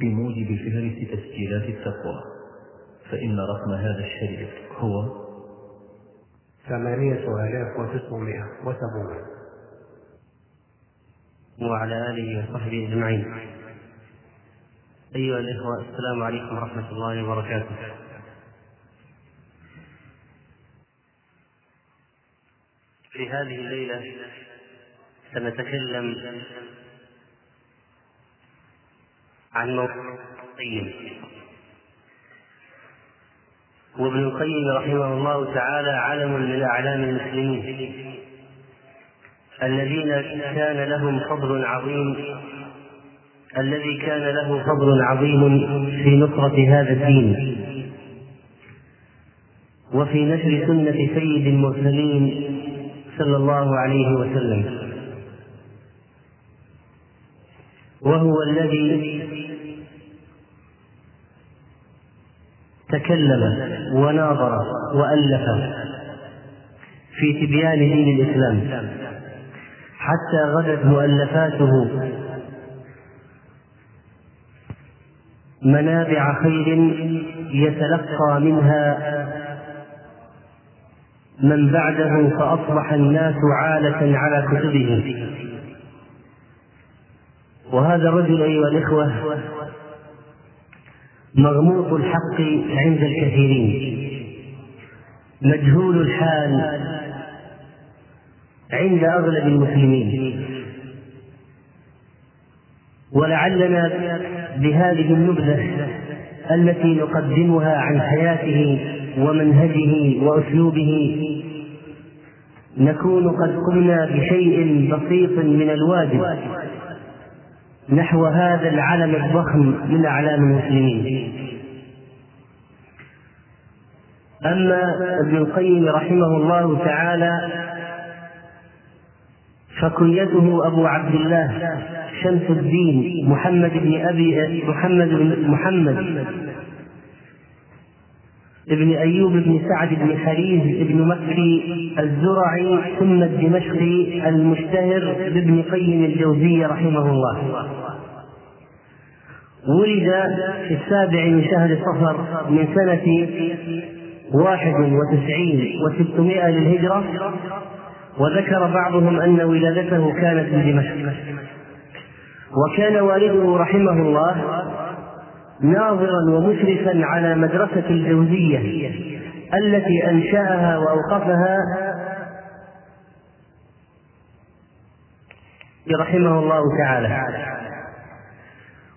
بموجب فهرس تسجيلات التقوى. فإن رقم هذا الشريط هو ثمانية آلاف وتسعمائة وسبعون وعلى آله وصحبه أجمعين. أيها الإخوة السلام عليكم ورحمة الله وبركاته. في هذه الليلة سنتكلم عن موضوع القيم وابن القيم رحمه الله تعالى علم من أعلام المسلمين. الذين كان لهم فضل عظيم الذي كان له فضل عظيم في نصرة هذا الدين. وفي نشر سنة سيد المرسلين صلى الله عليه وسلم. وهو الذي تكلم وناظر وألف في تبيان دين الإسلام. حتى غدت مؤلفاته منابع خير يتلقى منها من بعده فأصبح الناس عالة على كتبه. وهذا الرجل أيها الإخوة مغموط الحق عند الكثيرين. مجهول الحال عند أغلب المسلمين. ولعلنا بهذه النبذة التي نقدمها عن حياته ومنهجه وأسلوبه نكون قد قمنا بشيء بسيط من الواجب. نحو هذا العلم الضخم من أعلام المسلمين. أما ابن القيم رحمه الله تعالى فكنيته أبو عبد الله شمس الدين محمد بن أبي محمد بن محمد ابن أيوب بن سعد بن حريز بن مكي الزرعي ثم الدمشقي المشتهر بابن قيم الجوزية رحمه الله. ولد في السابع من شهر صفر من سنة واحد وتسعين وستمائة للهجرة وذكر بعضهم أن ولادته كانت بدمشق وكان والده رحمه الله ناظرا ومشرفا على مدرسة الجوزية التي أنشأها وأوقفها. رحمه الله تعالى.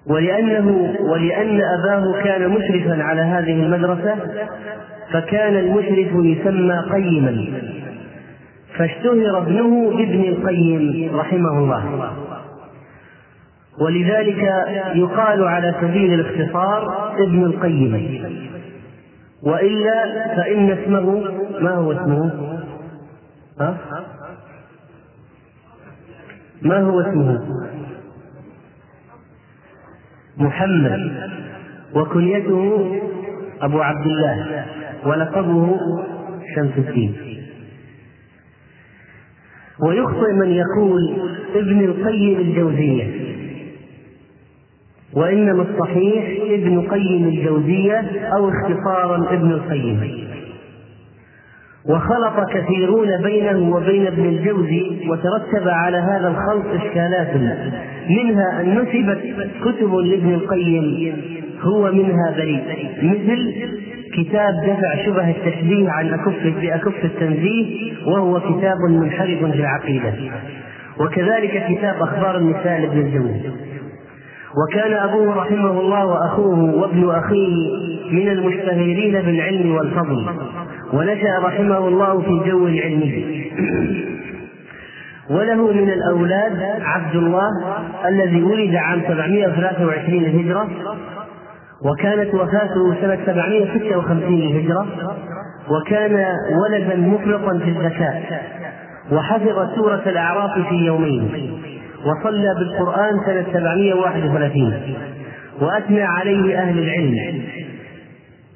ولأنه ولأن أباه كان مشرفا على هذه المدرسة فكان المشرف يسمى قيما. فاشتهر ابنه بابن القيم رحمه الله. ولذلك يقال على سبيل الاختصار ابن القيم وإلا فإن اسمه ما هو اسمه؟ ها؟ ما هو اسمه؟ محمد وكنيته أبو عبد الله ولقبه شمس الدين ويخطئ من يقول ابن القيم الجوزية وإنما الصحيح ابن قيم الجوزية أو اختصارا ابن القيم. وخلط كثيرون بينه وبين ابن الجوزي وترتب على هذا الخلط إشكالات. منها أن نسبت كتب لابن القيم هو منها بريء. مثل كتاب دفع شبه التشبيه عن أكف بأكف التنزيه وهو كتاب منحرف في العقيدة. وكذلك كتاب أخبار النساء لابن الجوزي. وكان أبوه رحمه الله وأخوه وابن أخيه من المشتهرين بالعلم والفضل. ونشأ رحمه الله في جو علمي وله من الأولاد عبد الله الذي ولد عام 723 للهجرة وكانت وفاته سنة 756 للهجرة وكان ولدا مفرطا في الذكاء وحفظ سورة الأعراف في يومين. وصلى بالقرآن سنة 731 وأثنى عليه أهل العلم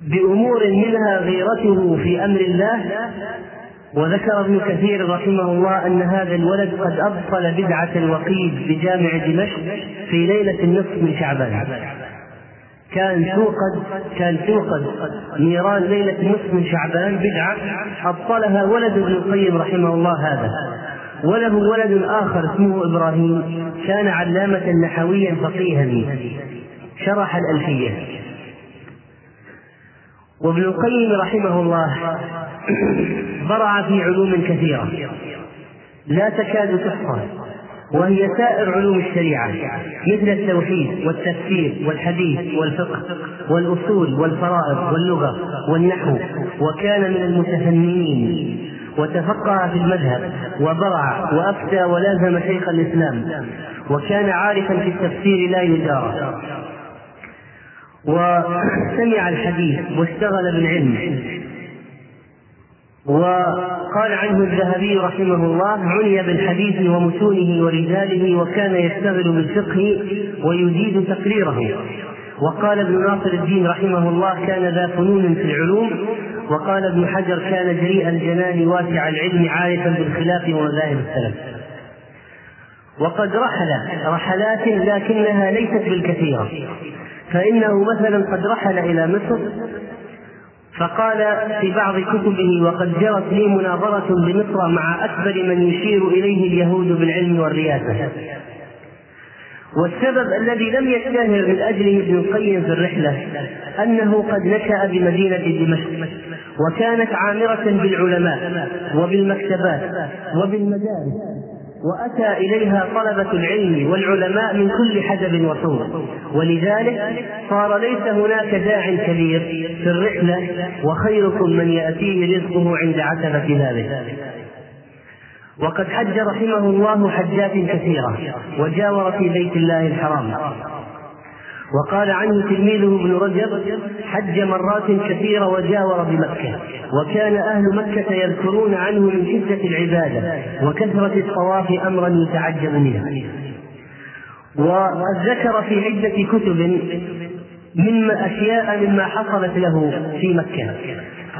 بأمور منها غيرته في أمر الله وذكر ابن كثير رحمه الله أن هذا الولد قد أبطل بدعة الوقيد بجامع دمشق في ليلة النصف من شعبان. كان توقد كان توقد نيران ليلة نصف من شعبان بدعة أبطلها ولد ابن القيم رحمه الله هذا. وله ولد آخر اسمه إبراهيم كان علامة نحويا فقيها. شرح الألفية. وابن القيم رحمه الله برع في علوم كثيرة. لا تكاد تحصى وهي سائر علوم الشريعة مثل التوحيد والتفسير والحديث والفقه والأصول والفرائض واللغة والنحو. وكان من المتفننين وتفقه في المذهب وبرع وأفتى ولازم شيخ الإسلام وكان عارفا في التفسير لا يدارى وسمع الحديث واشتغل بالعلم وقال عنه الذهبي رحمه الله عني بالحديث ومتونه ورجاله وكان يشتغل بالفقه ويجيد تقريره. وقال ابن ناصر الدين رحمه الله كان ذا فنون في العلوم وقال ابن حجر كان جريء الجنان واسع العلم عارفا بالخلاف ومذاهب السلف. وقد رحل رحلات لكنها ليست بالكثيرة. فإنه مثلا قد رحل إلى مصر فقال في بعض كتبه وقد جرت لي مناظرة بمصر مع أكبر من يشير إليه اليهود بالعلم والرياسة. والسبب الذي لم يشتهر من أجله ابن القيم في الرحلة أنه قد نشأ بمدينة دمشق. وكانت عامرة بالعلماء وبالمكتبات وبالمدارس وأتى إليها طلبة العلم والعلماء من كل حدب وصور. ولذلك صار ليس هناك داع كبير في الرحلة وخيركم من يأتيه رزقه عند عتبة بابه. وقد حج رحمه الله حجات كثيرة وجاور في بيت الله الحرام. وقال عنه تلميذه ابن رجب حج مرات كثيرة وجاور بمكة وكان أهل مكة يذكرون عنه من شدة العبادة وكثرة الطواف أمرا يتعجب منه. وقد ذكر في عدة كتب مما أشياء مما حصلت له في مكة.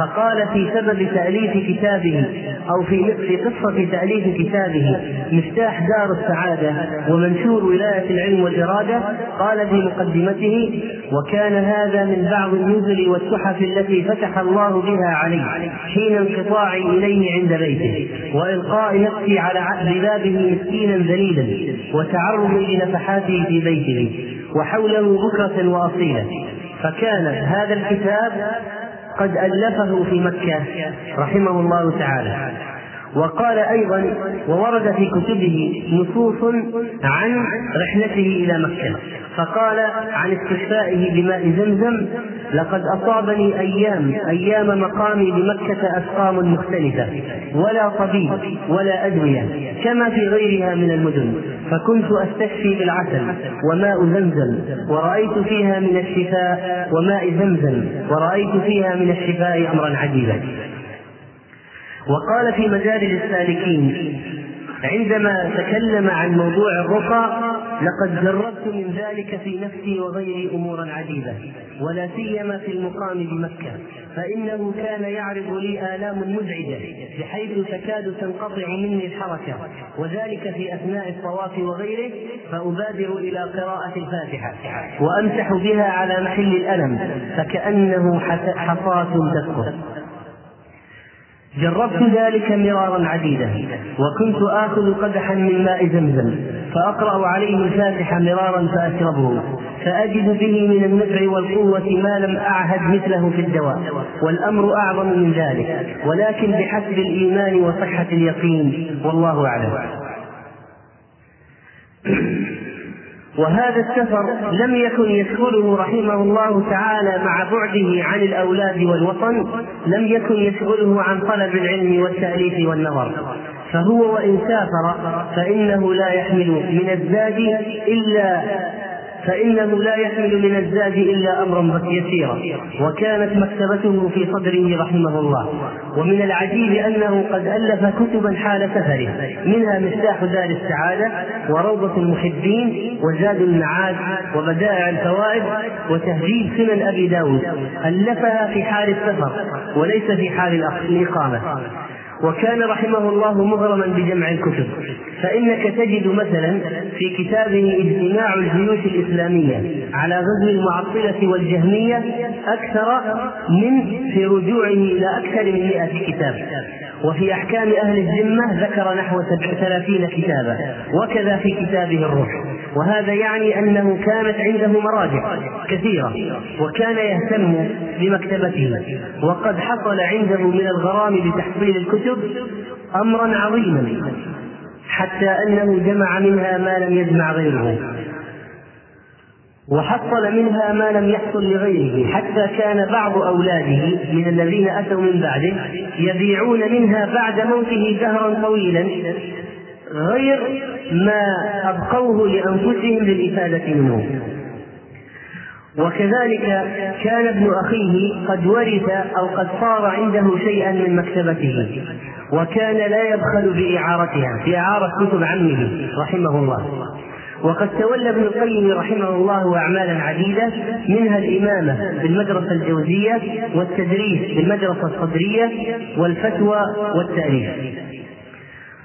فقال في سبب تأليف كتابه أو في في قصة تأليف كتابه مفتاح دار السعادة ومنشور ولاية العلم والإرادة قال في مقدمته وكان هذا من بعض النزل والتحف التي فتح الله بها علي حين انقطاعي إليه عند بيته وإلقاء نفسي على بابه مسكينا ذليلا وتعرضي لنفحاته في بيته وحوله بكرة وأصيلة فكان هذا الكتاب قد ألفه في مكة رحمه الله تعالى. وقال أيضا وورد في كتبه نصوص عن رحلته إلى مكة. فقال عن استشفائه بماء زمزم لقد أصابني أيام أيام مقامي بمكة أسقام مختلفة ولا طبيب ولا أدوية كما في غيرها من المدن. فكنت أستشفي بالعسل وماء زمزم ورأيت فيها من الشفاء وماء زمزم ورأيت فيها من الشفاء أمرا عجيبا. وقال في مجال السالكين عندما تكلم عن موضوع الرقى لقد جربت من ذلك في نفسي وغيري أمورا عديدة ولا سيما في المقام بمكة فإنه كان يعرض لي آلام مزعجة بحيث تكاد تنقطع مني الحركة وذلك في أثناء الطواف وغيره فأبادر إلى قراءة الفاتحة وأمسح بها على محل الألم فكأنه حصاة تسقط جربت ذلك مرارا عديدا وكنت آخذ قدحا من ماء زمزم فأقرأ عليه الفاتحة مرارا فأشربه فأجد به من النفع والقوة ما لم أعهد مثله في الدواء والأمر أعظم من ذلك ولكن بحسب الإيمان وصحة اليقين والله أعلم. وهذا السفر لم يكن يشغله رحمه الله تعالى مع بعده عن الأولاد والوطن لم يكن يشغله عن طلب العلم والتأليف والنظر. فهو وإن سافر فإنه لا يحمل من الزاد إلا فإنه لا يحمل من الزاد إلا أمرا يسيرا. وكانت مكتبته في صدره رحمه الله. ومن العجيب أنه قد ألف كتبا حال سفره. منها مفتاح دار السعادة وروضة المحبين وزاد المعاد وبدائع الفوائد وتهذيب سنن أبي داود. ألفها في حال السفر وليس في حال الإقامة. وكان رحمه الله مغرما بجمع الكتب. فإنك تجد مثلا في كتابه اجتماع الجيوش الإسلامية على غزو المعطلة والجهمية أكثر من في رجوعه إلى أكثر من مئة كتاب. وفي أحكام أهل الذمة ذكر نحو ثلاثين كتابا. وكذا في كتابه الروح. وهذا يعني أنه كانت عنده مراجع كثيرة. وكان يهتم بمكتبته. وقد حصل عنده من الغرام بتحصيل الكتب أمرا عظيما حتى أنه جمع منها ما لم يجمع غيره وحصل منها ما لم يحصل لغيره حتى كان بعض أولاده من الذين أتوا من بعده يبيعون منها بعد موته دهرا طويلا غير ما أبقوه لأنفسهم للإفادة منه. وكذلك كان ابن أخيه قد ورث أو قد صار عنده شيئا من مكتبته وكان لا يبخل بإعارتها بإعارة كتب عمه رحمه الله. وقد تولى ابن القيم رحمه الله أعمالا عديدة منها الإمامة بالمدرسة الجوزية والتدريس بالمدرسة الصدرية والفتوى والتأليف.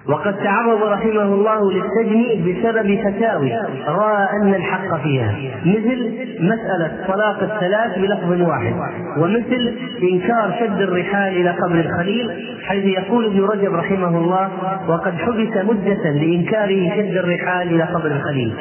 وقد تعرض رحمه الله للسجن بسبب فتاوي رأى أن الحق فيها. مثل مسألة طلاق الثلاث بلفظ واحد ومثل إنكار شد الرحال إلى قبر الخليل حيث يقول ابن رجب رحمه الله وقد حبس مدة لإنكاره شد الرحال إلى قبر الخليل.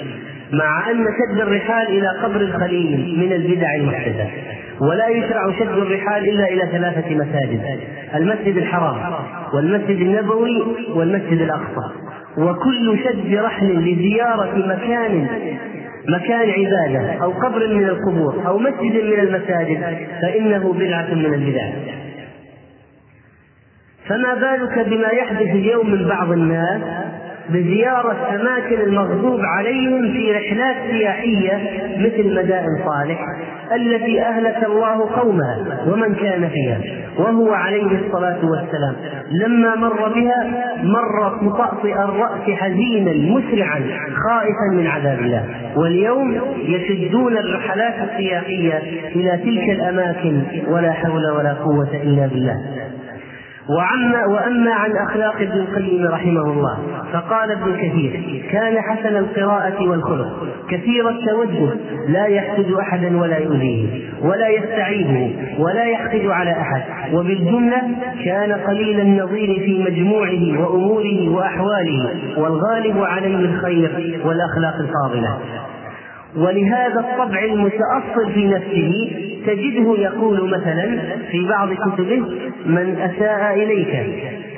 مع أن شد الرحال إلى قبر الخليل من البدع المحدثه ولا يشرع شد الرحال إلا إلى ثلاثة مساجد المسجد الحرام والمسجد النبوي والمسجد الأقصى. وكل شد رحل لزيارة مكان مكان عبادة أو قبر من القبور أو مسجد من المساجد فإنه بدعة من البدع. فما بالك بما يحدث اليوم من بعض الناس بزيارة أماكن المغضوب عليهم في رحلات سياحية مثل مدائن صالح التي أهلك الله قومها ومن كان فيها وهو عليه الصلاة والسلام. لما مر بها مر مطأطئ الرأس حزينا مسرعا خائفا من عذاب الله. واليوم يشدون الرحلات السياحية إلى تلك الأماكن ولا حول ولا قوة إلا بالله. وعما وأما عن أخلاق ابن القيم رحمه الله فقال ابن كثير كان حسن القراءة والخلق كثير التوجه لا يحسد أحدا ولا يؤذيه ولا يستعيبه ولا يحقد على أحد وبالجملة كان قليل النظير في مجموعه وأموره وأحواله والغالب عليه الخير والأخلاق الفاضلة. ولهذا الطبع المتأصل في نفسه تجده يقول مثلا في بعض كتبه من أساء إليك.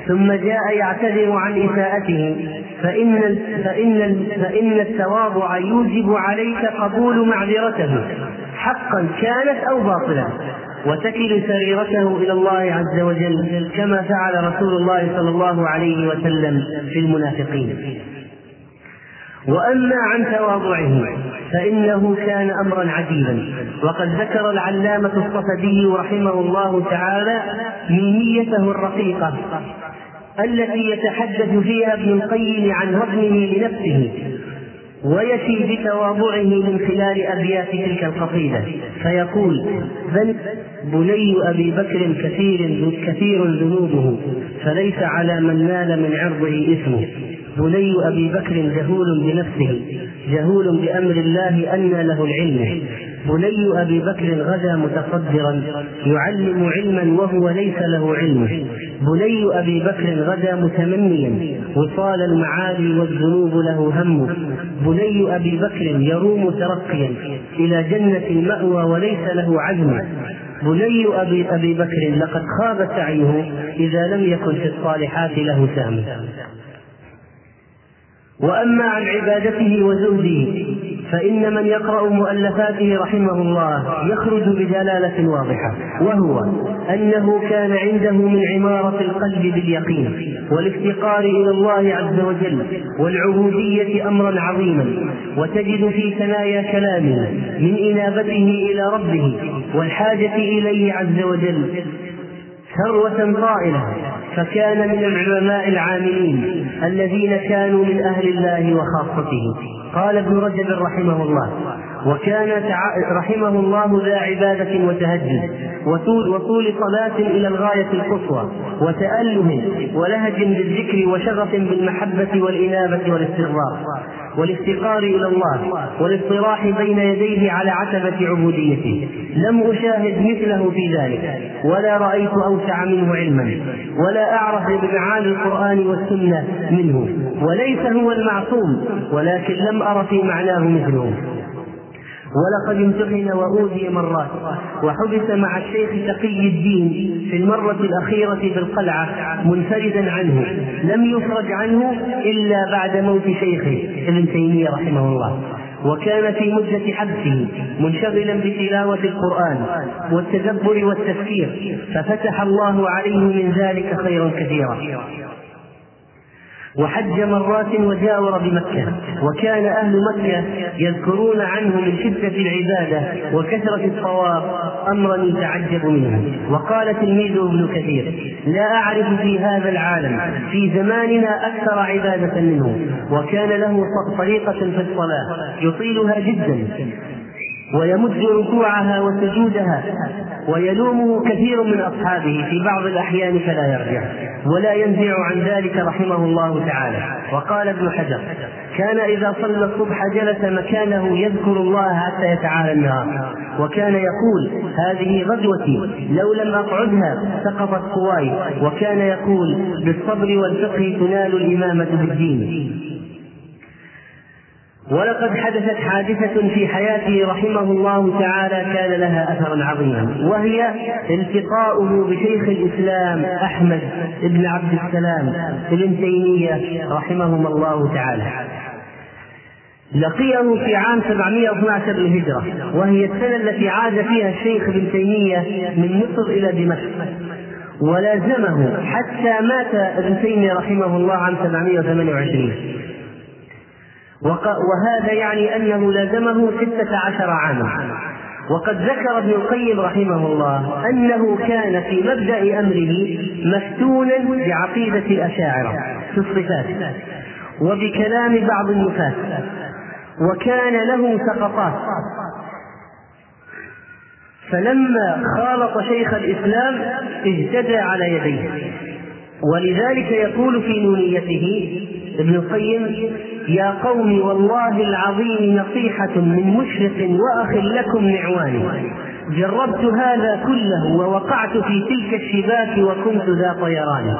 ثم جاء يعتذر عن إساءته فإن فإن فإن التواضع يوجب عليك قبول معذرته حقا كانت أو باطلا وتكل سريرته إلى الله عز وجل كما فعل رسول الله صلى الله عليه وسلم في المنافقين. وأما عن تواضعه فإنه كان امرا عجيبا وقد ذكر العلامة الصفدي رحمه الله تعالى ميميته الرقيقة التي يتحدث فيها ابن القيم عن رهنه لنفسه ويفي بتواضعه من خلال أبيات تلك القصيدة. فيقول بني أبي بكر كثير كثير ذنوبه فليس على من نال من عرضه إثمه. بني أبي بكر جهول بنفسه جهول بأمر الله أن له العلم. بني أبي بكر غدا متصدرا يعلم علما وهو ليس له علم. بني أبي بكر غدا متمنيا وصال المعالي والذنوب له هم. بني أبي بكر يروم ترقيا إلى جنة المأوى وليس له عزم. بني ابي أبي بكر لقد خاب سعيه إذا لم يكن في الصالحات له سهم. وأما عن عبادته وزهده فإن من يقرأ مؤلفاته رحمه الله يخرج بدلاله واضحة وهو أنه كان عنده من عمارة القلب باليقين والافتقار إلى الله عز وجل والعبودية أمرا عظيما وتجد في ثنايا كلامه من إنابته إلى ربه والحاجة إليه عز وجل ثروة طائلة. فكان من العلماء العاملين الذين كانوا من أهل الله وخاصته. قال ابن رجب رحمه الله وكان رحمه الله ذا عبادة وتهجد وطول, وطول صلاة إلى الغاية القصوى وتأله ولهج بالذكر وشغف بالمحبة والإنابة والاستغفار والافتقار إلى الله والاصطراح بين يديه على عتبة عبوديته. لم أشاهد مثله في ذلك ولا رأيت أوسع منه علما ولا أعرف بمعاني القرآن والسنة منه وليس هو المعصوم ولكن لم أر في معناه مثله. ولقد امتحن وأوذي مرات وحبس مع الشيخ تقي الدين في المرة الأخيرة في القلعة منفردا عنه. لم يفرج عنه إلا بعد موت شيخه ابن تيمية رحمه الله. وكان في مدة حبسه منشغلا بتلاوة القرآن والتدبر والتفكير ففتح الله عليه من ذلك خيرا كثيرا. وحج مرات وجاور بمكة. وكان أهل مكة يذكرون عنه من شدة العبادة وكثرة الصواب أمرا يتعجب منه. وقال تلميذه ابن كثير لا أعرف في هذا العالم في زماننا أكثر عبادة منه وكان له طريقة في الصلاة يطيلها جدا. ويمد ركوعها وسجودها ويلومه كثير من أصحابه في بعض الأحيان فلا يرجع ولا ينزع عن ذلك رحمه الله تعالى. وقال ابن حجر كان إذا صلى الصبح جلس مكانه يذكر الله حتى يتعالى النهار. وكان يقول هذه غدوتي لو لم أقعدها سقطت قواي. وكان يقول بالصبر والفقه تنال الإمامة بالدين. ولقد حدثت حادثة في حياته رحمه الله تعالى كان لها أثرا عظيما وهي التقاؤه بشيخ الإسلام أحمد بن عبد السلام بن تيمية رحمهم الله تعالى. لقيه في عام 712 للهجرة وهي السنة التي عاد فيها الشيخ ابن تيمية من مصر إلى دمشق ولازمه حتى مات ابن تيمية رحمه الله عام 728 وهذا يعني أنه لازمه ستة عشر عاما. وقد ذكر ابن القيم رحمه الله أنه كان في مبدأ أمره مفتونا بعقيدة الأشاعرة في الصفات وبكلام بعض النفاة وكان له سقطات. فلما خالط شيخ الإسلام اهتدى على يديه. ولذلك يقول في نونيته ابن القيم يا قوم والله العظيم نصيحة من مشرق وأخ لكم نعوان. جربت هذا كله ووقعت في تلك الشباك وكنت ذا طيران.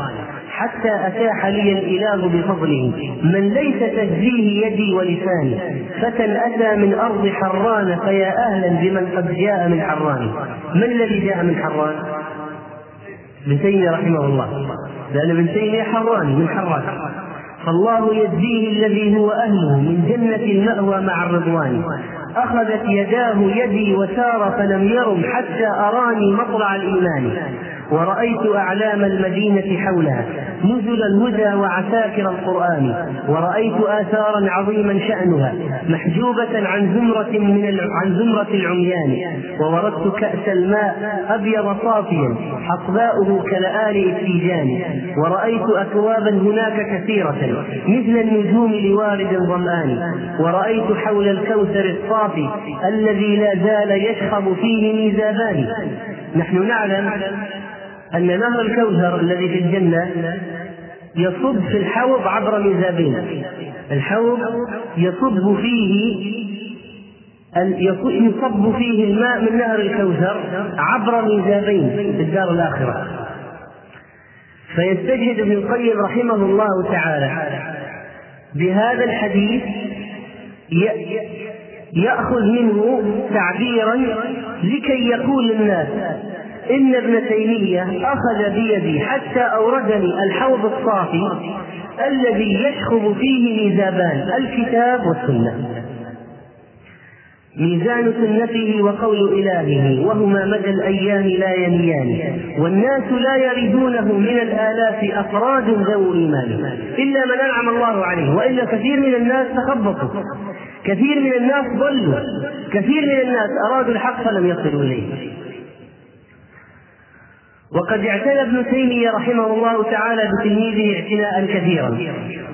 حتى أتاح لي الإله بفضله. من ليس تهزيه يدي ولساني فتى أتى من أرض حران فيا أهلا بمن قد جاء من حران. من الذي جاء من حران؟ ابن تيمية رحمه الله. لأن ابن تيمية حراني من حران. فالله يجزيه الذي هو أهله من جنة المأوى مع الرضوان. أخذت يداه يدي وسار فلم يرم حتى أراني مطلع الإيمان. ورأيت أعلام المدينة حولها نزل الهدى وعساكر القرآن ورأيت آثارا عظيما شأنها محجوبة عن زمرة من عن زمرة العميان ووردت كأس الماء أبيض صافيا حصباؤه كلآل التيجان ورأيت أكوابا هناك كثيرة مثل النجوم لوارد ظمآن ورأيت حول الكوثر الصافي الذي لا زال يشخب فيه ميزابان. نحن نعلم أن نهر الكوثر الذي في الجنة يصب في الحوض عبر ميزابين. الحوض يصب فيه يصب فيه الماء من نهر الكوثر عبر ميزابين في الدار الآخرة. فيستجهد ابن القيم رحمه الله تعالى بهذا الحديث يأخذ منه تعبيرا لكي يقول الناس إن ابن تيمية أخذ بيدي حتى أوردني الحوض الصافي الذي يشخب فيه ميزابان الكتاب والسنة. ميزان سنته وقول إلهه وهما مدى الأيام لا ينيان والناس لا يردونه من الآلاف أفراد ذو إيمان إلا من أنعم الله عليه وإلا كثير من الناس تخبطوا كثير من الناس ضلوا كثير من الناس أرادوا الحق فلم يصلوا إليه. وقد اعتنى ابن تيمية رحمه الله تعالى بتلميذه اعتناء كثيرا.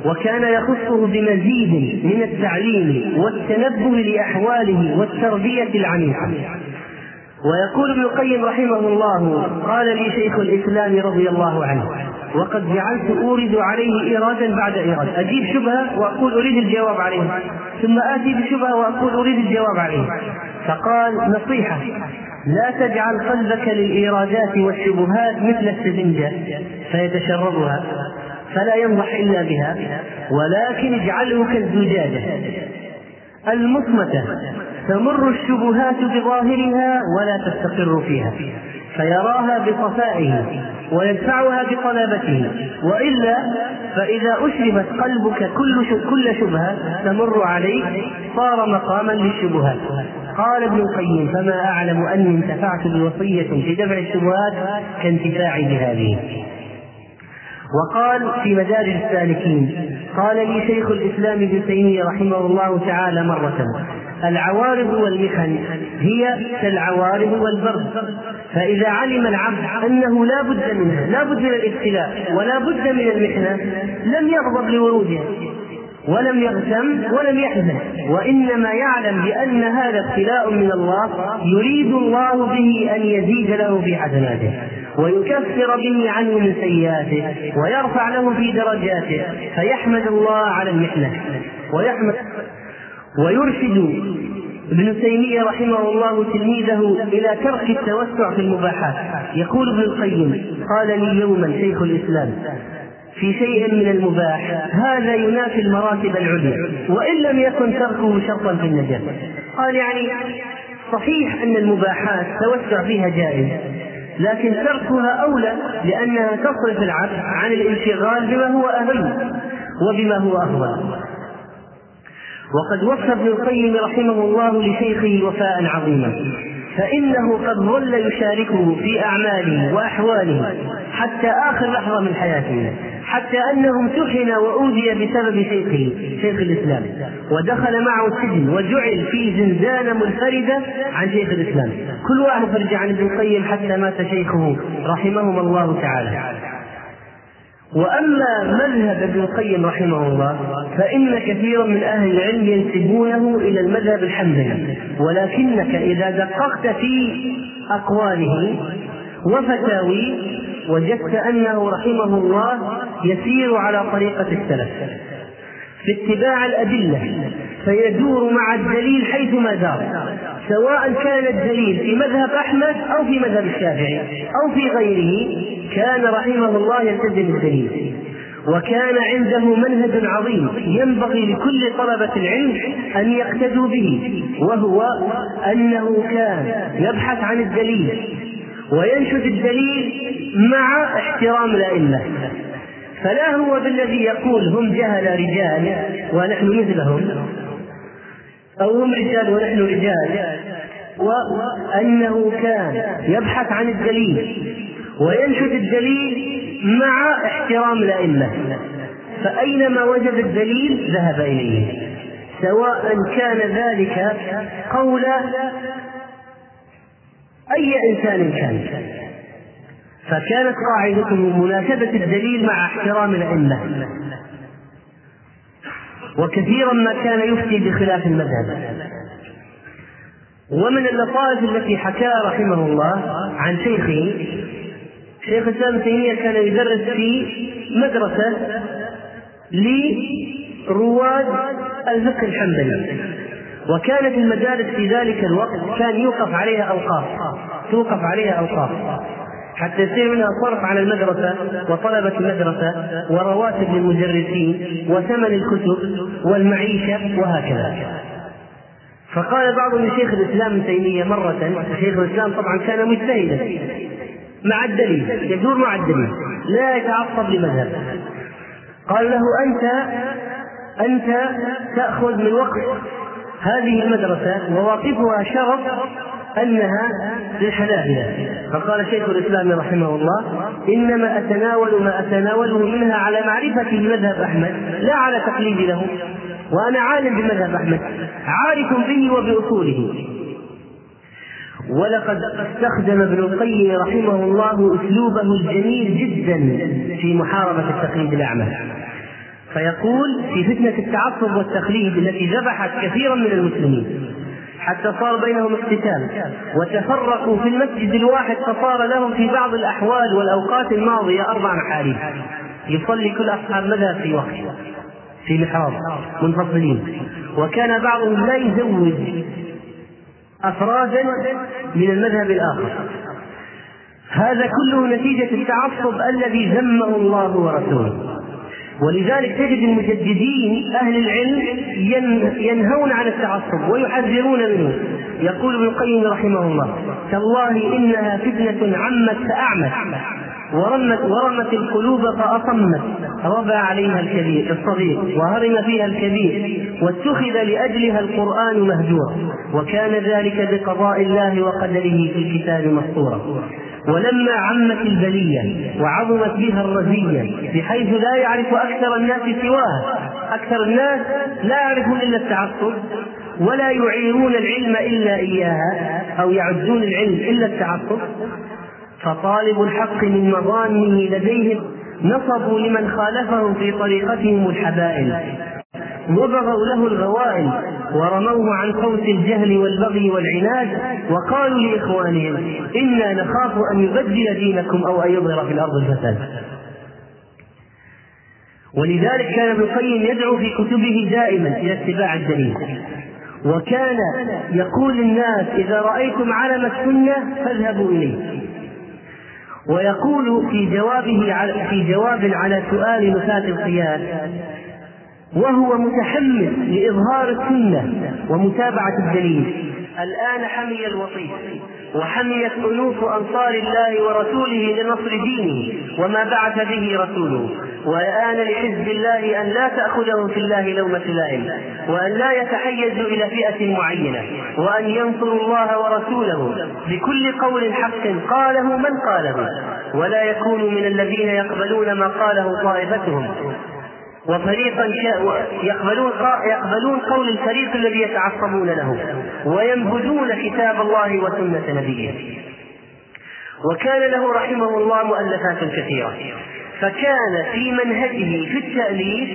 وكان يخصه بمزيد من التعليم والتنبه لأحواله والتربية العميقة. ويقول ابن القيم رحمه الله قال لي شيخ الإسلام رضي الله عنه وقد جعلت أورد عليه إيرادا بعد إيراد. أجيب شبهة وأقول أريد الجواب عليها ثم آتي بشبهة وأقول أريد الجواب عليها فقال نصيحة. لا تجعل قلبك للإيرادات والشبهات مثل السفنجة فيتشربها فلا ينضح إلا بها ولكن اجعله كالزجاجة. المصمتة تمر الشبهات بظاهرها ولا تستقر فيها. فيراها بصفائه ويدفعها بطلبته وإلا فإذا أشربت قلبك كل كل شبهة تمر عليك صار مقاما للشبهات. قال ابن القيم فما أعلم اني انتفعت بوصية في دفع الشبهات كانتفاعي بهذه. وقال في مدارج السالكين قال لي شيخ الإسلام ابن تيمية رحمه الله تعالى مرة العوارض والمحن هي كالعوارض والبرد. فإذا علم العبد أنه لا بد منها لا بد من الابتلاء ولا بد من المحنة لم يغضب لورودها ولم يغتم ولم يحزن. وإنما يعلم بأن هذا ابتلاء من الله يريد الله به أن يزيد له في حسناته ويكفر به عنه من سيئاته ويرفع له في درجاته فيحمد الله على المحنة ويحمد ويرشد ابن تيمية رحمه الله تلميذه إلى ترك التوسع في المباحات. يقول ابن القيم قال لي يوما شيخ الإسلام في شيء من المباح هذا ينافي المراتب العليا وإن لم يكن تركه شرطا في النجاة. قال يعني صحيح أن المباحات توسع فيها جائز لكن تركها أولى لأنها تصرف العبد عن الانشغال بما هو أهم وبما هو أفضل. وقد وفى ابن القيم رحمه الله لشيخه وفاء عظيما. فإنه قد ظل يشاركه في أعماله وأحواله حتى آخر لحظة من حياته حتى أنه امتحن وأوذي بسبب شيخه شيخ الإسلام. ودخل معه السجن وجعل في زنزانة منفردة عن شيخ الإسلام. كل واحد فرج عن ابن القيم حتى مات شيخه رحمهما الله تعالى. وأما مذهب ابن القيم رحمه الله فإن كثيرا من أهل العلم ينسبونه إلى المذهب الحنبلي ولكنك إذا دققت في أقواله وفتاويه وجدت أنه رحمه الله يسير على طريقة السلف. في اتباع الادله فيدور مع الدليل حيثما دار سواء كان الدليل في مذهب أحمد أو في مذهب الشافعي أو في غيره كان رحمه الله يلتزم الدليل وكان عنده منهج عظيم ينبغي لكل طلبة العلم أن يقتدوا به وهو أنه كان يبحث عن الدليل وينشد الدليل مع احترام الأئمة. فلا هو بالذي يقول هم جهل رجال ونحن مثلهم. أو هم رجال ونحن رجال. وأنه كان يبحث عن الدليل وينشد الدليل مع احترام الأئمة. فأينما وجد الدليل ذهب إليه. سواء كان ذلك قول أي إنسان كان. فكانت قاعدته مناسبة الدليل مع احترام الأئمة. وكثيرا ما كان يفتي بخلاف المذهب. ومن اللطائف التي حكاها رحمه الله عن شيخه شيخ الإسلام تيمية كان يدرس في مدرسة لرواد الفقه الحنبلي. وكانت المدارس في ذلك الوقت كان يوقف عليها اوقاف توقف عليها اوقاف حتى يصير منها صرف على المدرسة وطلبة المدرسة ورواتب للمدرسين وثمن الكتب والمعيشة وهكذا. فقال بعض من شيخ الإسلام ابن تيمية مرة شيخ الإسلام طبعا كان مجتهدا مع الدليل يدور مع الدليل لا يتعصب لمذهب. قال له أنت أنت تأخذ من وقت هذه المدرسة وواقفها شرف أنها للحنابلة. فقال شيخ الإسلام رحمه الله إنما أتناول ما أتناوله منها على معرفتي بمذهب أحمد لا على تقليدي له. وأنا عالم بمذهب أحمد عارف به وبأصوله. ولقد استخدم ابن القيم رحمه الله أسلوبه الجميل جدا في محاربة التقليد الأعمى. فيقول في فتنة التعصب والتقليد التي ذبحت كثيرا من المسلمين حتى صار بينهم اقتتال وتفرقوا في المسجد الواحد فصار لهم في بعض الأحوال والأوقات الماضية أربع محاريب. يصلي كل أصحاب مذهب في وقت في محراب منفصلين. وكان بعضهم لا يزوج أفرادا من المذهب الآخر. هذا كله نتيجة التعصب الذي ذمه الله ورسوله. ولذلك تجد المجددين أهل العلم ينهون عن التعصب ويحذرون منه. يقول ابن القيم رحمه الله تالله إنها فتنة عمت فأعمت ورمت ورمت القلوب فأصمت. ربى عليها الكبير الصغير وهرم فيها الكبير واتخذ لأجلها القرآن مهجورا وكان ذلك بقضاء الله وقدره في الكتاب مسطورا ولما عمت البلية وعظمت بها الرزية بحيث لا يعرف أكثر الناس سواها أكثر الناس لا يعرفون إلا التعصب ولا يعيرون العلم إلا إياها أو يعدون العلم إلا التعصب. فطالب الحق من مظانه لديهم نصبوا لمن خالفهم في طريقتهم الحبائل. وبغوا له الغوائل ورموه عن صوت الجهل والبغي والعناد وقالوا لإخوانهم إنا نخاف أن يبدل دينكم أو أن يظهر في الأرض الفساد. ولذلك كان ابن القيم يدعو في كتبه دائما إلى اتباع الدليل. وكان يقول للناس إذا رأيتم علم السنة فاذهبوا إليه. ويقول في جوابه على في جواب على سؤال نفاة القياس وهو متحمس لإظهار السنة ومتابعة الدليل. الآن حمي الوطيس وحميت أنوف أنصار الله ورسوله لنصر دينه وما بعث به رسوله. والآن لحزب الله أن لا تأخذهم في الله لومة لائم وأن لا يتحيزوا إلى فئة معينة وأن ينصروا الله ورسوله بكل قول حق قاله من قاله. ولا يكونوا من الذين يقبلون ما قاله طائفتهم. وفريقا يقبلون يقبلون قول الفريق الذي يتعصبون له وينبذون كتاب الله وسنة نبيه. وكان له رحمه الله مؤلفات كثيرة. فكان في منهجه في التأليف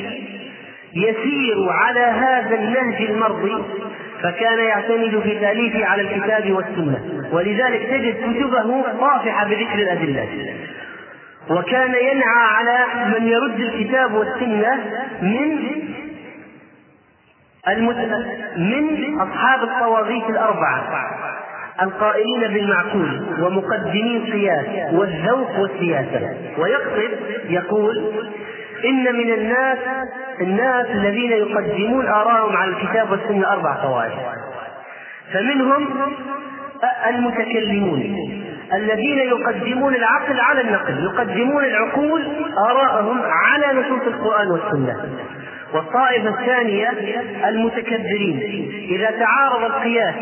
يسير على هذا النهج المرضي فكان يعتمد في تأليفه على الكتاب والسنة. ولذلك تجد كتبه طافحة بذكر الأدلة. وكان ينعى على من يرد الكتاب والسنة من. من أصحاب الطواغيت الأربعة القائلين بالمعقول ومقدمي القياس والذوق والسياسة ويقصد يقول إن من الناس الناس الذين يقدمون آراءهم على الكتاب والسنة أربع طوائف فمنهم المتكلمون الذين يقدمون العقل على النقل يقدمون العقول آراءهم على نصوص القرآن والسنة. والطائفة الثانية المتكبرين إذا تعارض القياس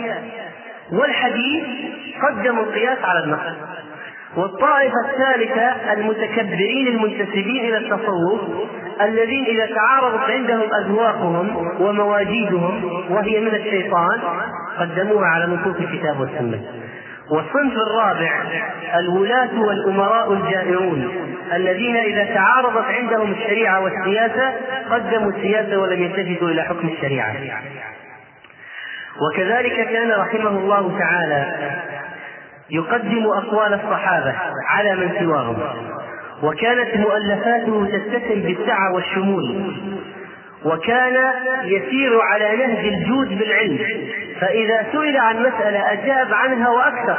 والحديث قدموا القياس على النقل. والطائفة الثالثة المتكبرين المنتسبين إلى التصوف الذين إذا تعارضت عندهم أذواقهم ومواجيدهم وهي من الشيطان قدموها على نصوص الكتاب والسنة. والصنف الرابع الولاة والأمراء الجائرون الذين إذا تعارضت عندهم الشريعة والسياسة قدموا السياسة ولم يلتفتوا إلى حكم الشريعة. وكذلك كان رحمه الله تعالى يقدم أقوال الصحابة على من سواهم. وكانت مؤلفاته تتسم بالسعة والشمول. وكان يسير على نهج الجود بالعلم. فإذا سئل عن مسألة أجاب عنها وأكثر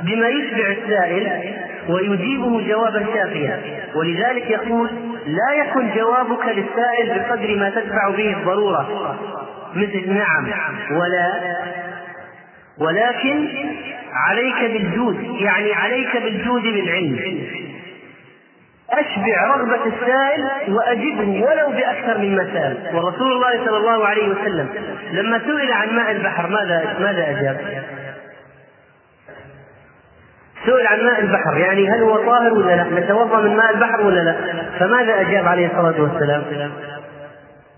بما يشبع السائل ويجيبه جوابا شافيا. ولذلك يقول لا يكن جوابك للسائل بقدر ما تدفع به الضرورة. مثل نعم. ولا ولكن عليك بالجود يعني عليك بالجود بالعلم أشبع رغبة السائل وأجبه ولو بأكثر مما سأل ورسول الله صلى الله عليه وسلم لما سئل عن ماء البحر ماذا ماذا أجاب؟ سئل عن ماء البحر يعني هل هو طاهر ولا لا؟ نتوضأ من ماء البحر ولا لا؟ فماذا أجاب عليه الصلاة والسلام؟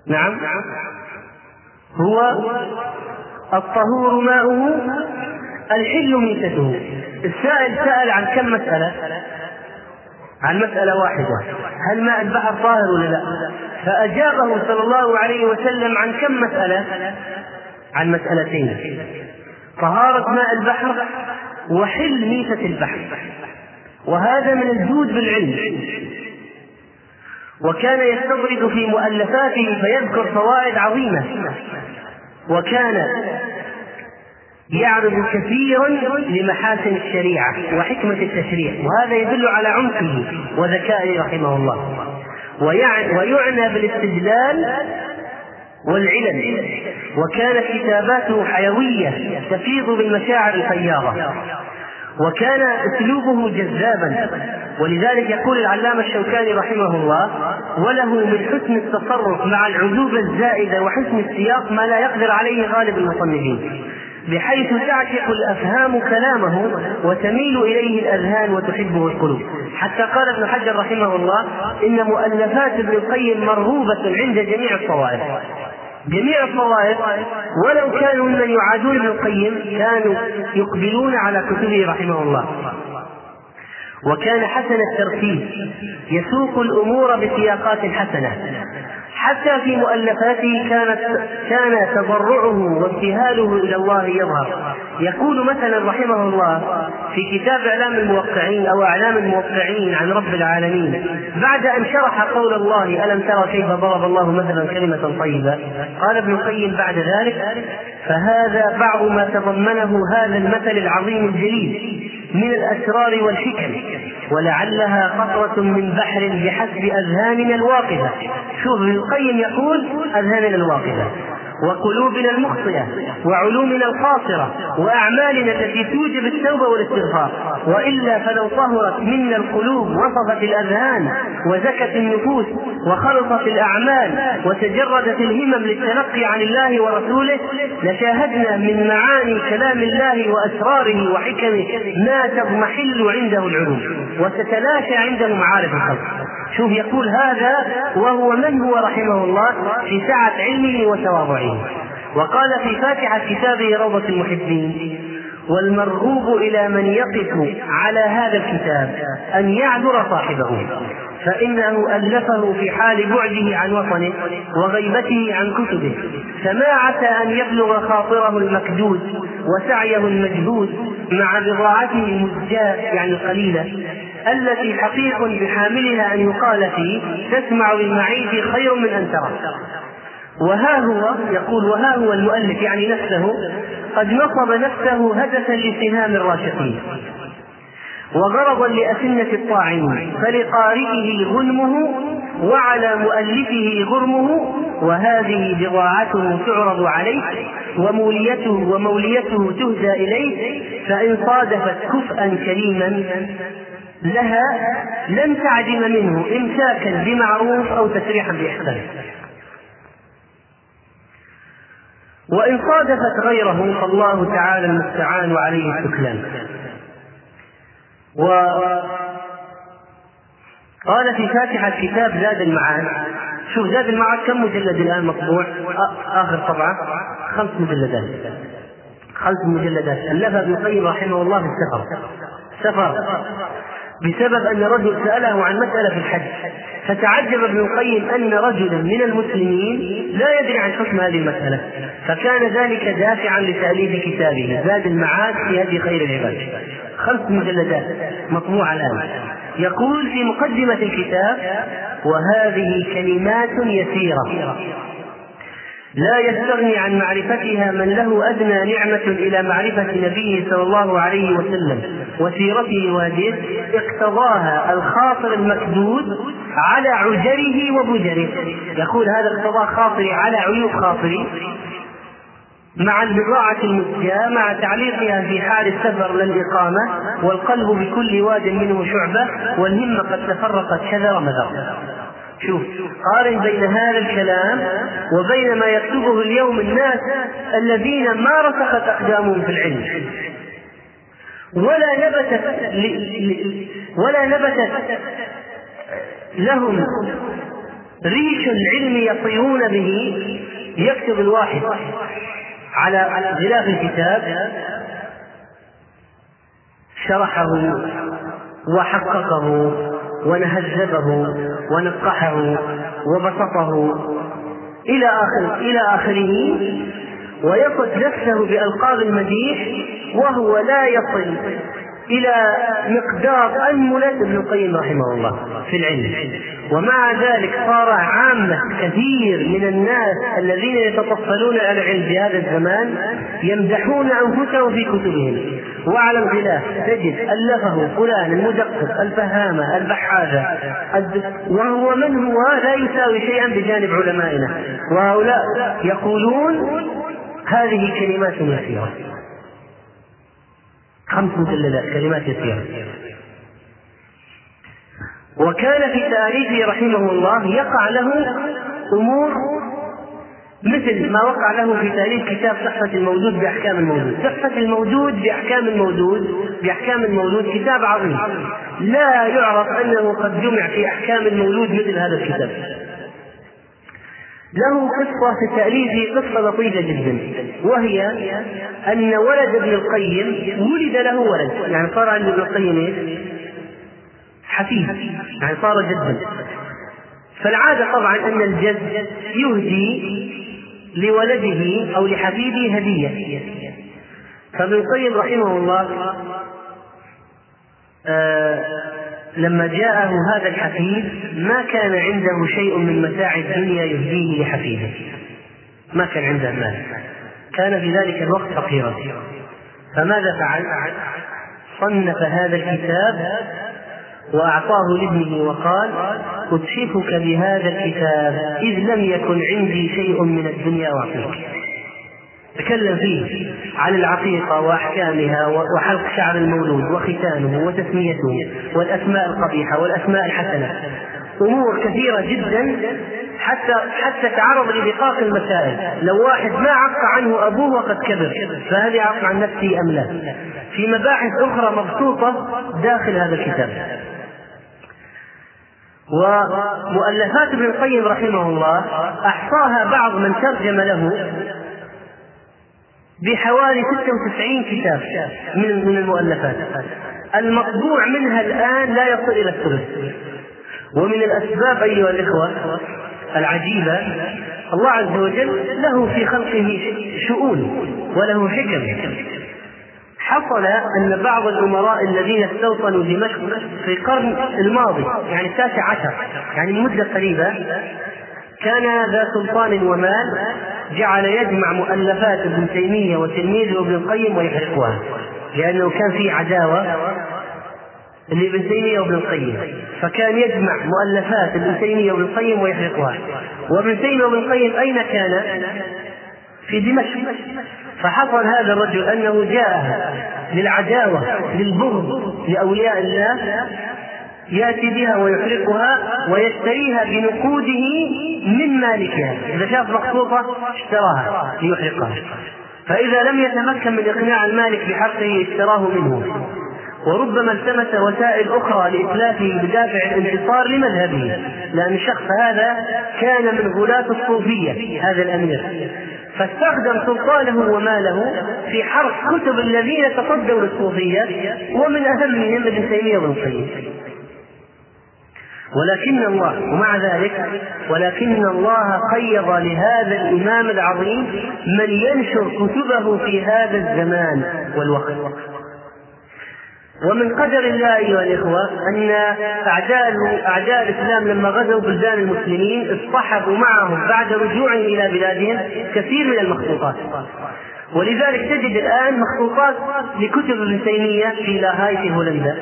نعم هو الطهور ماؤه الحل ميتته السائل سأل عن كم مسألة؟ عن مسألة واحدة. هل ماء البحر طاهر ولا لا؟ فأجابه صلى الله عليه وسلم عن كم مسألة؟ عن مسألتين. طهارة ماء البحر وحل ميتة البحر. وهذا من الجود بالعلم. وكان يستطرد في مؤلفاته فيذكر فوائد عظيمة. وكان يعرض كثيرا لمحاسن الشريعة وحكمة التشريع وهذا يدل على عمقه وذكائه رحمه الله. ويعنى بالاستدلال والعلل وكانت كتاباته حيوية تفيض بالمشاعر الفياضة وكان أسلوبه جذابا. ولذلك يقول العلامة الشوكاني رحمه الله وله من حسن التصرف مع العذوبه الزائدة وحسن السياق ما لا يقدر عليه غالب المصنفين بحيث تعشق الأفهام كلامه وتميل إليه الأذهان وتحبه القلوب. حتى قال ابن حجر رحمه الله إن مؤلفات ابن القيم مرغوبة عند جميع الطوائف. جميع الطوائف ولو كانوا ممن يعادون ابن القيم كانوا يقبلون على كتبه رحمه الله. وكان حسن الترتيب. يسوق الأمور بسياقات حسنة. حتى في مؤلفاته كانت كان تضرعه وابتهاله إلى الله يظهر. يقول مثلا رحمه الله في كتاب إعلام الموقعين أو إعلام الموقعين عن رب العالمين بعد أن شرح قول الله ألم ترى كيف ضرب الله مثلا كلمة طيبة؟ قال ابن القيم بعد ذلك فهذا بعض ما تضمنه هذا المثل العظيم الجليل من الأسرار والحكم ولعلها قطرة من بحر بحسب أذهاننا الواقفة. شوف القيم يقول أذهاننا الواقفة وقلوبنا المخطئة وعلومنا القاصرة وأعمالنا التي توجب التوبة والاستغفار وإلا فلو طهرت منا القلوب وصفت الأذهان وزكت النفوس وخلصت الأعمال وتجردت الهمم للتلقي عن الله ورسوله لشاهدنا من معاني كلام الله وأسراره وحكمه ما تضمحل عنده العلوم وتتلاشى عنده معارف الخلق. شوف يقول هذا وهو من هو رحمه الله في سعة علمه وتواضعه. وقال في فاتحة كتابه روضة المحبين والمرغوب إلى من يقف على هذا الكتاب أن يعذر صاحبه فإنه ألفه في حال بعده عن وطنه وغيبته عن كتبه فما عسى أن يبلغ خاطره المكدود وسعيه المجهود مع بضاعته المزجاة يعني القليلة التي حقيق بحاملها أن يقال فيه تسمع بالمعيش خير من أن ترى. وها هو يقول وها هو المؤلف يعني نفسه قد نصب نفسه هدفا لسهام الراشقين. وغرضا لأسنة الطاعنين فلقارئه غنمه وعلى مؤلفه غرمه وهذه بضاعته تعرض عليه وموليته وموليته تهدى إليه فإن صادفت كفءا كريما لها لن تعدم منه إمساكا بمعروف أو تسريحا بإحسان. وإن صادفت غيره فالله تعالى المستعان وعليه التكلان وقال في فاتحة كتاب زاد المعاد. شوف زاد المعاد كم مجلد الآن مطبوع؟ آخر طبعة. خمس مجلدات. خمس مجلدات. ألفها ابن القيم رحمه الله في السفر سفر. بسبب أن رجل سأله عن مسألة في الحج. فتعجب ابن القيم أن رجلا من المسلمين لا يدري عن حكم هذه المسألة فكان ذلك دافعا لتأليف كتابه زاد المعاد في هدي خير العباد. خمس مجلدات مطبوعة الآن. يقول في مقدمة الكتاب وهذه كلمات يسيرة. لا يستغني عن معرفتها من له أدنى نعمة إلى معرفة نبيه صلى الله عليه وسلم. وسيرته وهديه اقتضاها الخاطر المكدود على عجره وبجره. يقول هذا اقتضى خاطري على عيوب خاطري. مع البضاعة المزجاة مع تعليقها في حال السفر للإقامة والقلب بكل واد منه شعبة والهمة قد تفرقت كذا مذر شوف قارن بين هذا الكلام وبين ما يكتبه اليوم الناس الذين ما رسخت أقدامهم في العلم. ولا نبتت ولا نبتت لهم ريش العلم يطيرون به يكتب الواحد على غلاف الكتاب شرحه وحققه. ونهذبه ونقحه وبسطه إلى آخر إلى آخره ويصف نفسه بألقاب المديح وهو لا يصل إلى مقدار أنملة ابن القيم رحمه الله في العلم. ومع ذلك صار عامة كثير من الناس الذين يتطفلون على العلم في هذا الزمان يمدحون أنفسهم في كتبهم. وعلى الغلاف تجد ألفه فلان المدقق الفهامة البحاثة وهو من هو؟ لا يساوي شيئا بجانب علمائنا. وهؤلاء يقولون هذه كلمات يسيرة. خمس مجلدات كلمات يسيرة. وكان في تاريخه رحمه الله يقع له أمور مثل ما وقع له في تاريخ كتاب تحفة الموجود بأحكام الموجود، تحفة الموجود بأحكام الموجود بأحكام الموجود كتاب عظيم. لا يعرف أنه قد جمع في أحكام الموجود مثل هذا الكتاب. له قصة في تأليفه قصة لطيفة جدا. وهي أن ولد ابن القيم ولد له ولد. يعني صار عند ابن القيم؟ حفيد. يعني صار جدا. فالعادة طبعا أن الجد يهدي لولده أو لحفيده هدية. فابن القيم رحمه الله آه لما جاءه هذا الحفيد ما كان عنده شيء من متاع الدنيا يهديه لحفيده. ما كان عنده مال. كان في ذلك الوقت فقيرا. فماذا فعل؟ صنف هذا الكتاب وأعطاه لابنه وقال أتحفك بهذا الكتاب إذ لم يكن عندي شيء من الدنيا أعطيك تكلم فيه عن العقيقة وأحكامها وحلق شعر المولود وختانه وتسميته والأسماء القبيحة والأسماء الحسنة. أمور كثيرة جدا حتى حتى تعرض لدقاق المسائل. لو واحد ما عق عنه أبوه وقد كبر فهل يعق عن نفسه أم لا؟ في مباحث أخرى مبسوطة داخل هذا الكتاب. ومؤلفات ابن القيم رحمه الله أحصاها بعض من ترجم له بحوالي 96 كتاب من من المؤلفات. المطبوع منها الآن لا يصل إلى الثلث. ومن الأسباب أيها الإخوة العجيبة الله عز وجل له في خلقه شؤون وله حكم. حصل أن بعض الأمراء الذين استوطنوا دمشق في القرن الماضي يعني التاسع عشر يعني من مدة قريبة كان ذا سلطان ومال جعل يجمع مؤلفات ابن تيمية وتلميذه ابن القيم ويحرقها لأنه كان في عداوة لابن تيمية وابن القيم فكان يجمع مؤلفات ابن تيمية وابن القيم ويحرقها وابن تيمية وابن القيم أين كان؟ في دمشق فحصل هذا الرجل أنه جاء للعداوة للبغض لأولياء الله يأتي بها ويحرقها ويشتريها بنقوده من مالكها إذا شاف مخطوطه اشتراها ليحرقها. فإذا لم يتمكن من إقناع المالك بحقه اشتراه منه. وربما التمس وسائل أخرى لاتلافه بدافع الانتصار لمذهبه. لأن الشخص هذا كان من غلاة الصوفية هذا الأمير. فاستخدم سلطانه وماله في حرق كتب الذين تصدوا للصوفية ومن أهمهم ابن تيمية وابن القيم. ولكن الله ومع ذلك ولكن الله قيض لهذا الإمام العظيم من ينشر كتبه في هذا الزمان والوقت. ومن قدر الله أيها الإخوة أن أعداء أعداء الإسلام لما غزوا بلدان المسلمين اصطحبوا معهم بعد رجوعهم إلى بلادهم كثير من المخطوطات. ولذلك تجد الآن مخطوطات لكتب ابن تيمية في لاهاي في هولندا.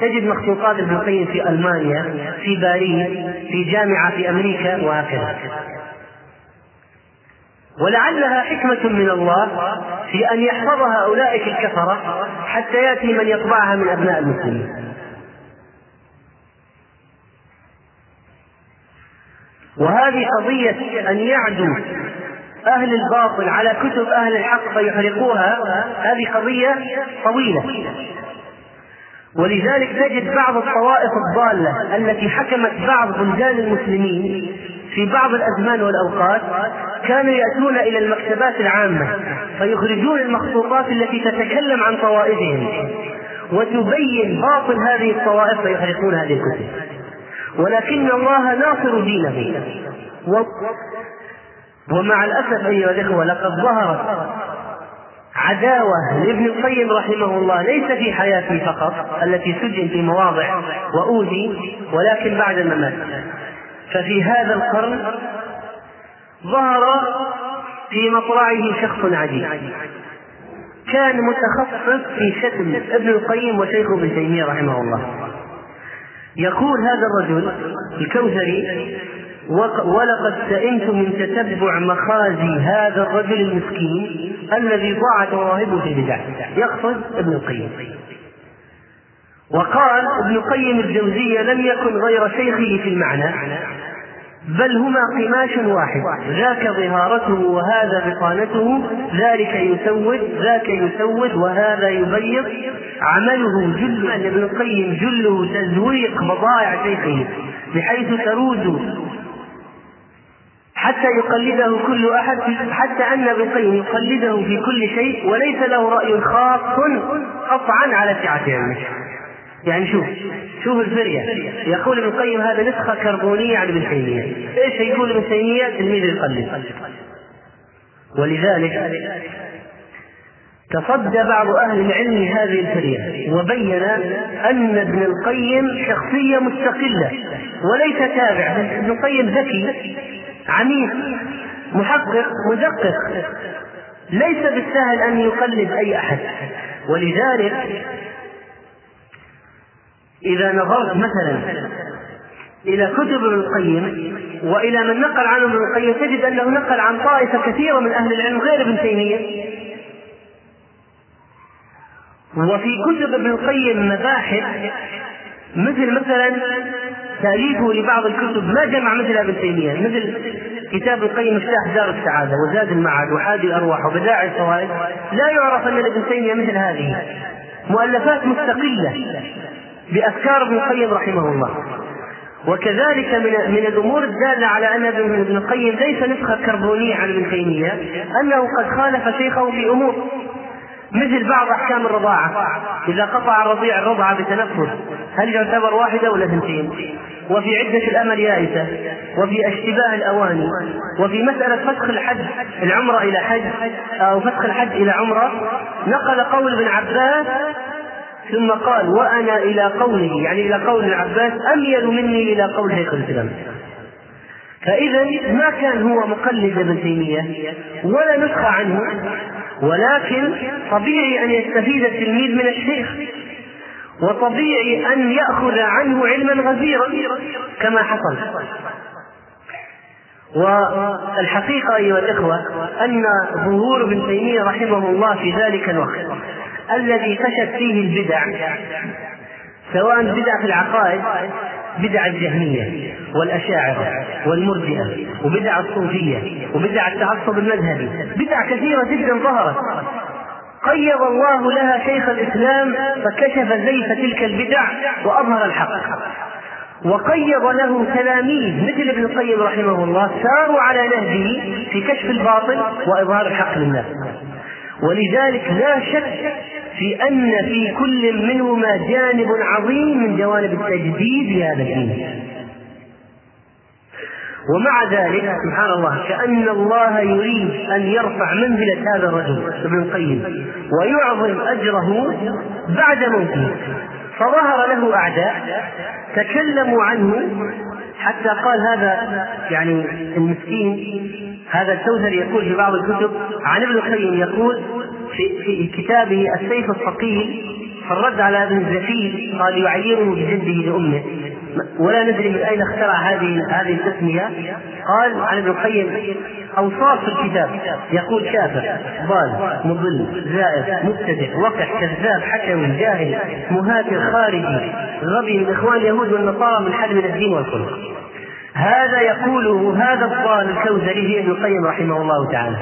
تجد مخطوطات ابن القيم في ألمانيا في باريس في جامعة في أمريكا وهكذا. ولعلها حكمة من الله في أن يحفظها أولئك الكفرة حتى يأتي من يطبعها من أبناء المسلمين. وهذه قضية أن يعدو أهل الباطل على كتب أهل الحق فيحرقوها هذه قضية طويلة. ولذلك تجد بعض الطوائف الضالة التي حكمت بعض بلدان المسلمين في بعض الأزمان والأوقات كانوا يأتون إلى المكتبات العامة فيخرجون المخطوطات التي تتكلم عن طوائفهم وتبين باطل هذه الطوائف فيحرقون هذه الكتب. ولكن الله ناصر دينه. و... ومع الأسف أيها الإخوة لقد ظهرت عداوة لابن القيم رحمه الله ليس في حياته فقط التي سجن في مواضع وأوذي ولكن بعد الممات. ففي هذا القرن ظهر في مطلعه شخص عجيب. كان متخصص في شتم ابن القيم وشيخه ابن تيمية رحمه الله. يقول هذا الرجل الكوثري ولقد سئمت من تتبع مخازي هذا الرجل المسكين الذي ضاعت مواهبه في البدع. يقصد ابن القيم. وقال ابن القيم الجوزية لم يكن غير شيخه في المعنى بل هما قماش واحد. ذاك ظهارته وهذا بطانته ذلك يسود ذاك يسود وهذا يبيض. عمله جل ابن القيم جله تزويق بضائع شيخه بحيث تروج حتى يقلده كل أحد حتى أن ابن القيم يقلده في كل شيء وليس له رأي خاص قطعا على سعه علمه يعني شوف شوف الفرية. يقول ابن القيم هذا نسخة كربونية عن ابن تيمية. إيش يقول ابن تيمية؟ تلميذ يقلد ولذلك تصدى بعض أهل العلم هذه الفرية وبين أن ابن القيم شخصية مستقلة وليس تابع. ابن القيم ذكي. عميق محقق مدقق. ليس بالسهل أن يقلد أي أحد. ولذلك إذا نظرت مثلا إلى كتب ابن القيم وإلى من نقل عنه ابن القيم تجد أنه نقل عن طائفة كثيرة من أهل العلم غير ابن تيمية. وفي كتب ابن القيم مباحث مثل مثلا تأليفه لبعض الكتب ما جمع مثل ابن تيمية مثل كتاب القيم مفتاح دار السعادة وزاد المعاد وحادي الأرواح وبداعي الفوائد لا يعرف أن ابن تيمية مثل هذه. مؤلفات مستقلة بأفكار ابن القيم رحمه الله. وكذلك من من الأمور الدالة على أن ابن القيم ليس نسخه كربونيه عن ابن تيمية أنه قد خالف شيخه في أمور مثل بعض أحكام الرضاعة. إذا قطع الرضيع الرضعه بتنفس هل يعتبر واحدة ولا اثنتين؟ وفي عدة الأمل يائسة وفي اشتباه الأواني وفي مسألة فسخ الحج العمرة إلى حج أو فسخ الحج إلى عمرة نقل قول ابن عباس ثم قال وأنا إلى قوله يعني إلى قول ابن عباس أميل مني إلى قول شيخ الإسلام فإذا ما كان هو مقلد ابن تيمية ولا نسخه عنه ولكن طبيعي أن يستفيد التلميذ من الشيخ وطبيعي أن يأخذ عنه علما غزيرا كما حصل. والحقيقة أيها الإخوة أن ظهور ابن تيمية رحمه الله في ذلك الوقت الذي فشت فيه البدع سواء بدع في العقائد بدع الجهمية والأشاعرة والمرجئة وبدع الصوفية وبدع التعصب المذهبي بدع كثيرة جدا ظهرت. قيض الله لها شيخ الإسلام فكشف زيف تلك البدع وأظهر الحق. وقيض له تلاميذ مثل ابن القيم رحمه الله ساروا على نهجه في كشف الباطل وإظهار الحق للناس. ولذلك لا شك في أن في كل منهما جانب عظيم من جوانب التجديد لهذا الدين. ومع ذلك سبحان الله كأن الله يريد أن يرفع منزلة هذا الرجل ابن القيم ويعظم أجره بعد موته. فظهر له أعداء تكلموا عنه حتى قال هذا يعني المسكين هذا الكوثري يقول في بعض الكتب عن ابن القيم يقول في, في كتابه السيف الثقيل في الرد على ابن الزكي قال يعيره بجده لأمه. ولا ندري من أين اخترع هذه هذه التسمية. قال عن ابن القيم أوصاف الكتاب. يقول كافر ضال مضل زائر مبتدع وقح كذاب حكم جاهل مهاتر خارجي غبي من إخوان اليهود والنصارى من حد من الدين والخلق هذا يقوله هذا الضال الكوثري ابن القيم رحمه الله تعالى.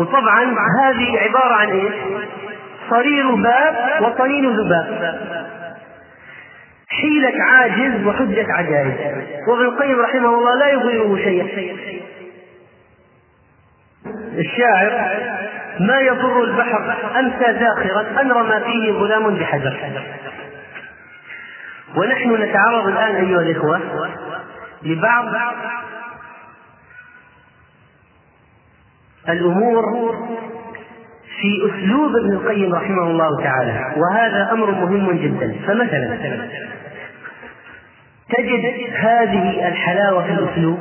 وطبعا هذه عبارة عن إيش؟ صرير باب وطنين ذباب. حيلة عاجز وحجة عجائز وابن القيم رحمه الله لا يضيره شيء. الشاعر ما يضر البحر أمسى زاخرا أن رمى فيه غلام بحجر. ونحن نتعرض الآن أيها الإخوة لبعض الأمور في أسلوب ابن القيم رحمه الله تعالى وهذا أمر مهم جدا. فمثلا تجد هذه الحلاوة في الأسلوب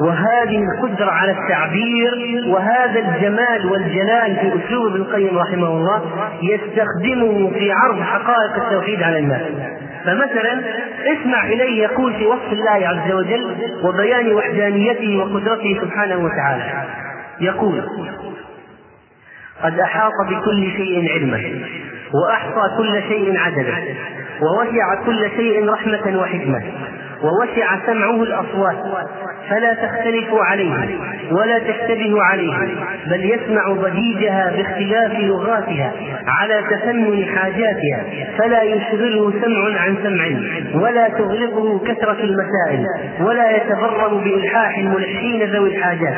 وهذه القدرة على التعبير وهذا الجمال والجلال في أسلوب ابن القيم رحمه الله يستخدمه في عرض حقائق التوحيد على الناس. فمثلا اسمع إليه يقول في وصف الله عز وجل وبيان وحدانيته وقدرته سبحانه وتعالى. يقول قد أحاط بكل شيء علما وأحصى كل شيء عددا. ووسع كل شيء رحمة وحكمة. ووسع سمعه الأصوات. فلا تختلف عليه ولا تشتبه عليه بل يسمع ضجيجها باختلاف لغاتها على تفنن حاجاتها فلا يشغله سمع عن سمع ولا تغلقه كثرة المسائل ولا يتبرم بإلحاح الملحين ذوي الحاجات.